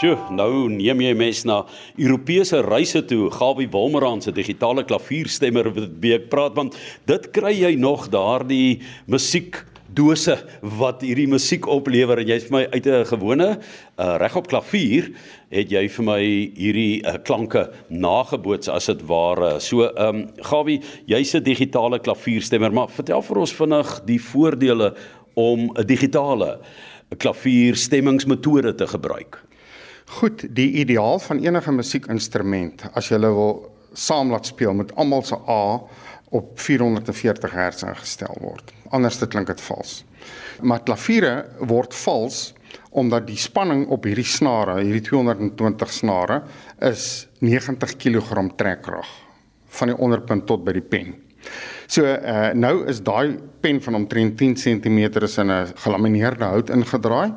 Sjoe, nou neem jy mes na Europese reise toe. Gawie Wolmerans se digitale klavierstemmer wie ek praat want dit kry jy nog daardie musiek dose wat hierdie musiek oplewer en jy's vir my uit 'n gewone uh, regop klavier het jy vir my hierdie uh, klanke nageboots as dit ware. So ehm um, Gawie, jy's 'n digitale klavierstemmer, maar vertel vir ons vinnig die voordele om 'n digitale klavierstemmingsmetode te gebruik. Goed, die ideaal van enige musiekinstrument as jy wil saam laat speel met almal se A op 440 Hz ingestel word. Anders dit klink dit vals. Maar klaviere word vals omdat die spanning op hierdie snare, hierdie 220 snare is 90 kg trekkrag van die onderpunt tot by die pen. So uh, nou is daai pen van omtrent 10 cm in 'n gelamineerde hout ingedraai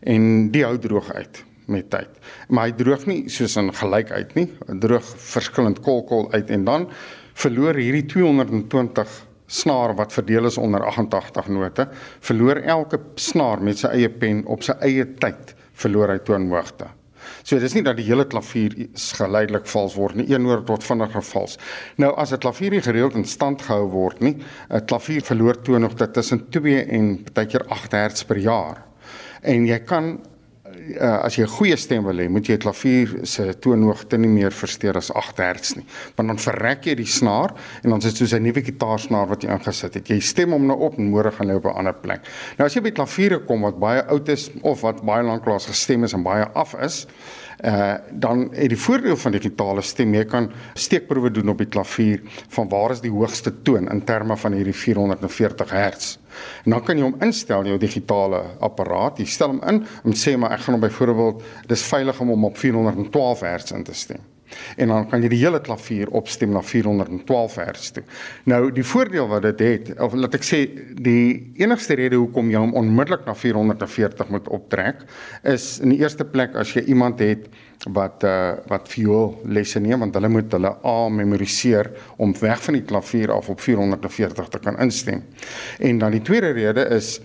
en die hout droog uit met tyd. Maar hy droog nie soos in gelyk uit nie. Hy droog verskillend kolkol uit en dan verloor hierdie 220 snaar wat verdeel is onder 88 note, verloor elke snaar met sy eie pen op sy eie tyd verloor hy toonhoogte. So dis nie dat die hele klavier geleidelik vals word nie, een noot tot vinniger vals. Nou as 'n klavier nie gereeld in stand gehou word nie, 'n klavier verloor toonhoogte tussen 2 en baie keer 8 Hz per jaar. En jy kan uh, as jy 'n goeie stem wil hê, moet jy 'n klavier se toonhoogte nie meer versteur as 8 Hz nie. Want dan verrek jy die snaar en dan is dit soos 'n nuwe gitaarsnaar wat jy ingesit het. Jy stem hom nou op en môre gaan hy op 'n ander plek. Nou as jy by klaviere kom wat baie oud is of wat baie lank lank gestem is en baie af is, uh dan het die voordeel van digitale stem jy kan steekproewe doen op die klavier van waar is die hoogste toon in terme van hierdie 440 Hz. En dan kan jy hom instel in jou digitale apparaat. Jy stel hom in en sê maar ek gaan hom byvoorbeeld dis veilig om hom op 412 Hz in te stem. En dan kan jy die hele klavier opstem na 412 Hz toe. Nou die voordeel wat dit het, of laat ek sê die enigste rede hoekom jy hom onmiddellik na 440 moet optrek, is in die eerste plek as jy iemand het wat uh wat viool lesse neem want hulle moet hulle A memoriseer om weg van die klavier af op 440 te kan instem. En dan die tweede rede is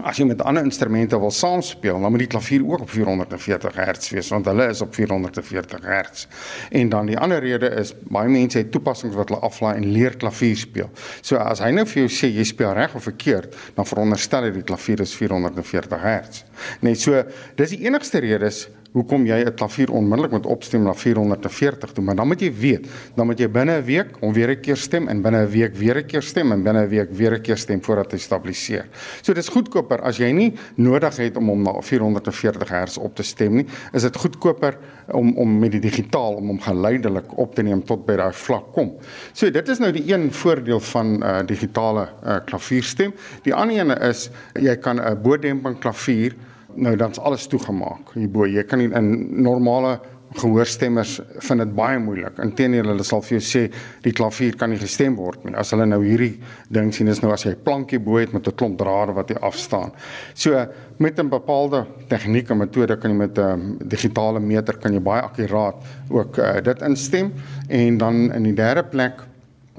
As jy met ander instrumente wil saamspeel, dan moet die klavier ook op 440 Hz wees want hulle is op 440 Hz. En dan die ander rede is baie mense het toepassings wat hulle aflaai en leer klavier speel. So as hy nou vir jou sê jy speel reg of verkeerd, dan veronderstel hy die klavier is 440 Hz. Net so, dis die enigste rede is hoekom jy 'n klavier onmiddellik moet opstem na 440 toe, maar dan moet jy weet, dan moet jy binne 'n week hom weer 'n keer stem en binne 'n week weer 'n keer stem en binne 'n week weer 'n keer stem voordat hy stabiliseer. So dis goedkoper as jy nie nodig het om hom na 440 Hz op te stem nie, is dit goedkoper om om met die digitaal om hom geleidelik op te neem tot by daai vlak kom. So dit is nou die een voordeel van 'n uh, digitale uh, klavierstem. Die ander een is jy kan 'n uh, bodemping klavier nou dan's alles toegemaak hierbo. Jy kan nie in normale gehoorstemmers vind dit baie moeilik. Inteendeel hulle sal vir jou sê die klavier kan nie gestem word nie. As hulle nou hierdie ding sien is nou as jy 'n plankie bo het met 'n klomp drade wat hier afstaan. So met 'n bepaalde tegniek en metode kan jy met 'n um, digitale meter kan jy baie akkuraat ook uh, dit instem en dan in die derde plek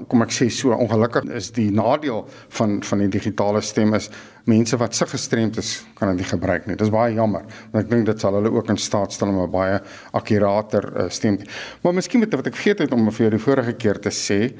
kom ek sê so ongelukkig is die nadeel van van die digitale stem is mense wat sig gestremd is kan dit nie gebruik nie. Dis baie jammer want ek dink dit sal hulle ook in staat stel om 'n baie akkurater uh, stem. Maar miskien met wat ek vergeet het om vir jou die vorige keer te sê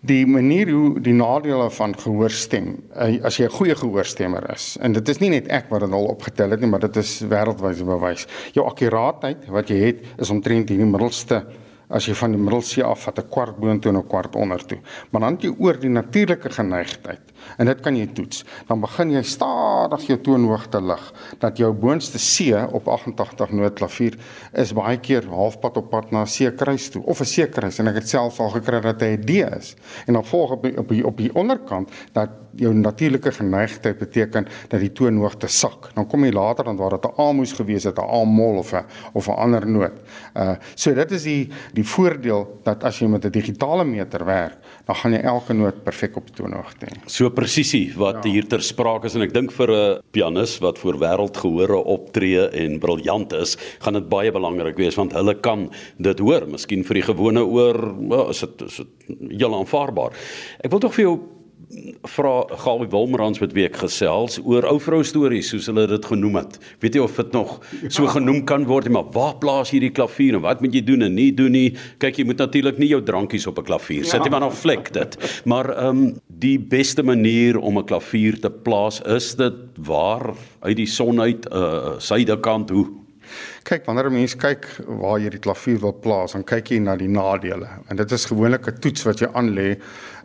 die manier hoe die nadele van gehoorstem uh, as jy 'n goeie gehoorstemmer is en dit is nie net ek wat dit al opgetel het nie maar dit is wêreldwyd bewys. Jou akkuraatheid wat jy het is omtrent hierdie middelste as jy van die middelsee af vat 'n kwart boontoe en 'n kwart onder toe. Maar dan het jy oor die natuurlike geneigtheid en dit kan jy toets. Dan begin jy stadig jou toonhoogte lig dat jou boonste C op 88 nootklavier is baie keer halfpad op pad na C kruis toe of 'n C kruis en ek het self al gekry dat hy 'n D is. En dan volg op die, op die, op die onderkant dat jou natuurlike geneigtheid beteken dat die toonhoogte sak. Dan kom jy later dan waar dit 'n A moes gewees het, 'n A mol of 'n of 'n ander noot. Uh so dit is die die voordeel dat as jy met 'n digitale meter werk, dan gaan jy elke noot perfek op toonhoogte hê. So presisie wat ja. hier ter sprake is en ek dink vir 'n pianis wat voor wêreldgehore optree en briljant is, gaan dit baie belangrik wees want hulle kan dit hoor. Miskien vir die gewone oor, well, is dit is dit heel aanvaarbaar. Ek wil tog vir jou vra Gawie Wilmerans met wie ek gesels oor ou vrou stories soos hulle dit genoem het. Weet jy of dit nog so genoem kan word, maar waar plaas jy die klavier en wat moet jy doen en nie doen nie? Kyk, jy moet natuurlik nie jou drankies op 'n klavier sit nie, want dan vlek dit. Maar ehm um, die beste manier om 'n klavier te plaas is dit waar uit die son uit 'n uh, suidekant hoe Kyk, wanneer 'n mens kyk waar jy die klavier wil plaas, dan kyk jy na die nadele. En dit is gewoonlik 'n toets wat jy aanlê.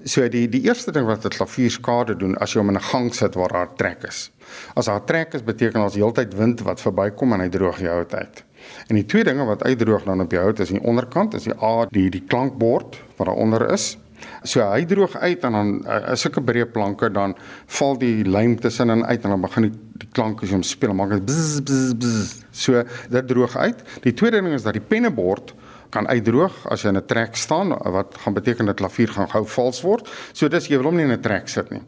So die die eerste ding wat 'n klavier skade doen as jy hom in 'n gang sit waar daar trek is. As daar trek is, beteken ons heeltyd wind wat verbykom en hy droog jou hout uit. En die twee dinge wat uitdroog dan op jou hout is die onderkant, is die A, die die klankbord wat daar onder is So hy droog uit en dan uh, is sulke breë planke dan val die lym tussenin uit en dan begin die, die klanke so speel en maak dit bzz, bzz, bzz. so dit droog uit. Die tweede ding is dat die pennebord kan uitdroog as jy in 'n trek staan wat gaan beteken dat klavier gaan gou vals word. So dis jy wil hom nie in 'n trek sit nie.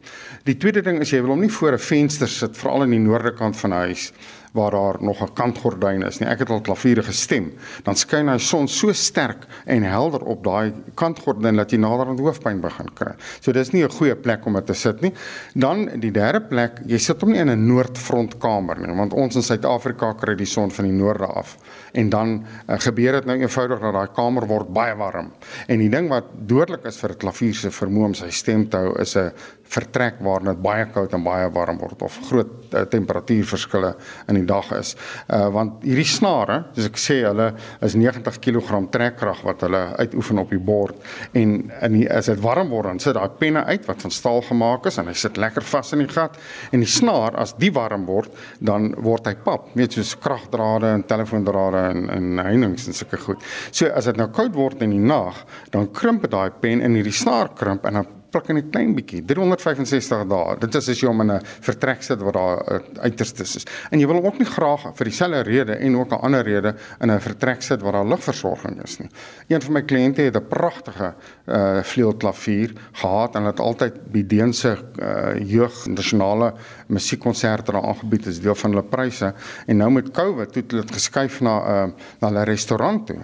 Die tweede ding is jy wil hom nie voor 'n venster sit veral in die noorde kant van die huis waar daar nog 'n kantgordyn is nie. Ek het al klaviere gestem. Dan skyn hy son so sterk en helder op daai kantgordyn dat jy nader aan hoofpyn begin kry. So dis nie 'n goeie plek om te sit nie. Dan die derde plek, jy sit hom nie in 'n noordfrontkamer nie, want ons in Suid-Afrika kry die son van die noorde af. En dan uh, gebeur dit nou eenvoudig dat daai kamer word baie warm. En die ding wat dodelik is vir 'n klavier se vermoë om sy stem te hou is 'n vertrek waar dit baie koud en baie warm word of groot uh, temperatuurverskille in die dag is. Uh want hierdie snare, soos ek sê, hulle is 90 kg trekkrag wat hulle uitoefen op die bord en in die, as dit warm word dan sit daai penne uit wat van staal gemaak is en hy sit lekker vas in die gat en die snaar as die warm word dan word hy pap, weet soos kragdrade en telefoondrade en en heininge en sulke goed. So as dit nou koud word in die nag, dan krimp daai pen in hierdie snaar krimp en dan pluk in 'n klein bietjie. 365 dae. Dit is as jy hom in 'n vertrek sit waar daar uh, uiterstes is. En jy wil ook nie graag vir dieselfde rede en ook 'n ander rede in 'n vertrek sit waar daar ligversorging is nie. Een van my kliënte het 'n pragtige uh, vleuelklavier gehad en het altyd by Deense uh, jeug nasionale musiekkonserte daar aangebied as deel van hulle pryse en nou met Covid het hulle dit geskuif na uh, na 'n restaurant toe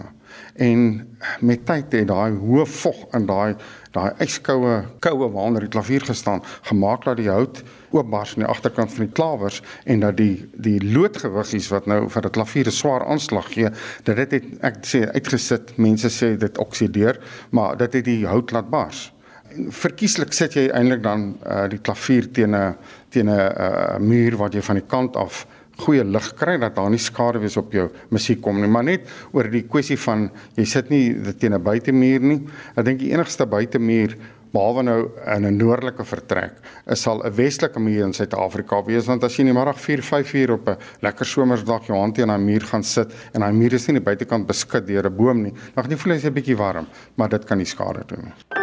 en met tyd het daai hoë vog in daai daai yskoue koue waaronder die klavier gestaan gemaak dat die hout oopbars aan die agterkant van die klawers en dat die die loodgewiggies wat nou vir 'n klavier 'n swaar aanslag gee dat dit het ek sê uitgesit mense sê dit oksideer maar dit het die hout laat bars. Verkieslik sit jy eintlik dan uh, die klavier teen 'n teen 'n uh, muur wat jy van die kant af goeie lig kry dat daar nie skade wees op jou musiek kom nie, maar net oor die kwessie van jy sit nie teen 'n buitemuur nie. Ek dink die enigste buitemuur behalwe nou in 'n noordelike vertrek is sal 'n westelike muur in Suid-Afrika wees want as jy in die middag 4, 5 uur op 'n lekker somersdag jou hand teen 'n muur gaan sit en daai muur is nie aan die buitekant beskik deur 'n boom nie, dan gaan jy voel jy's 'n bietjie warm, maar dit kan nie skade doen nie.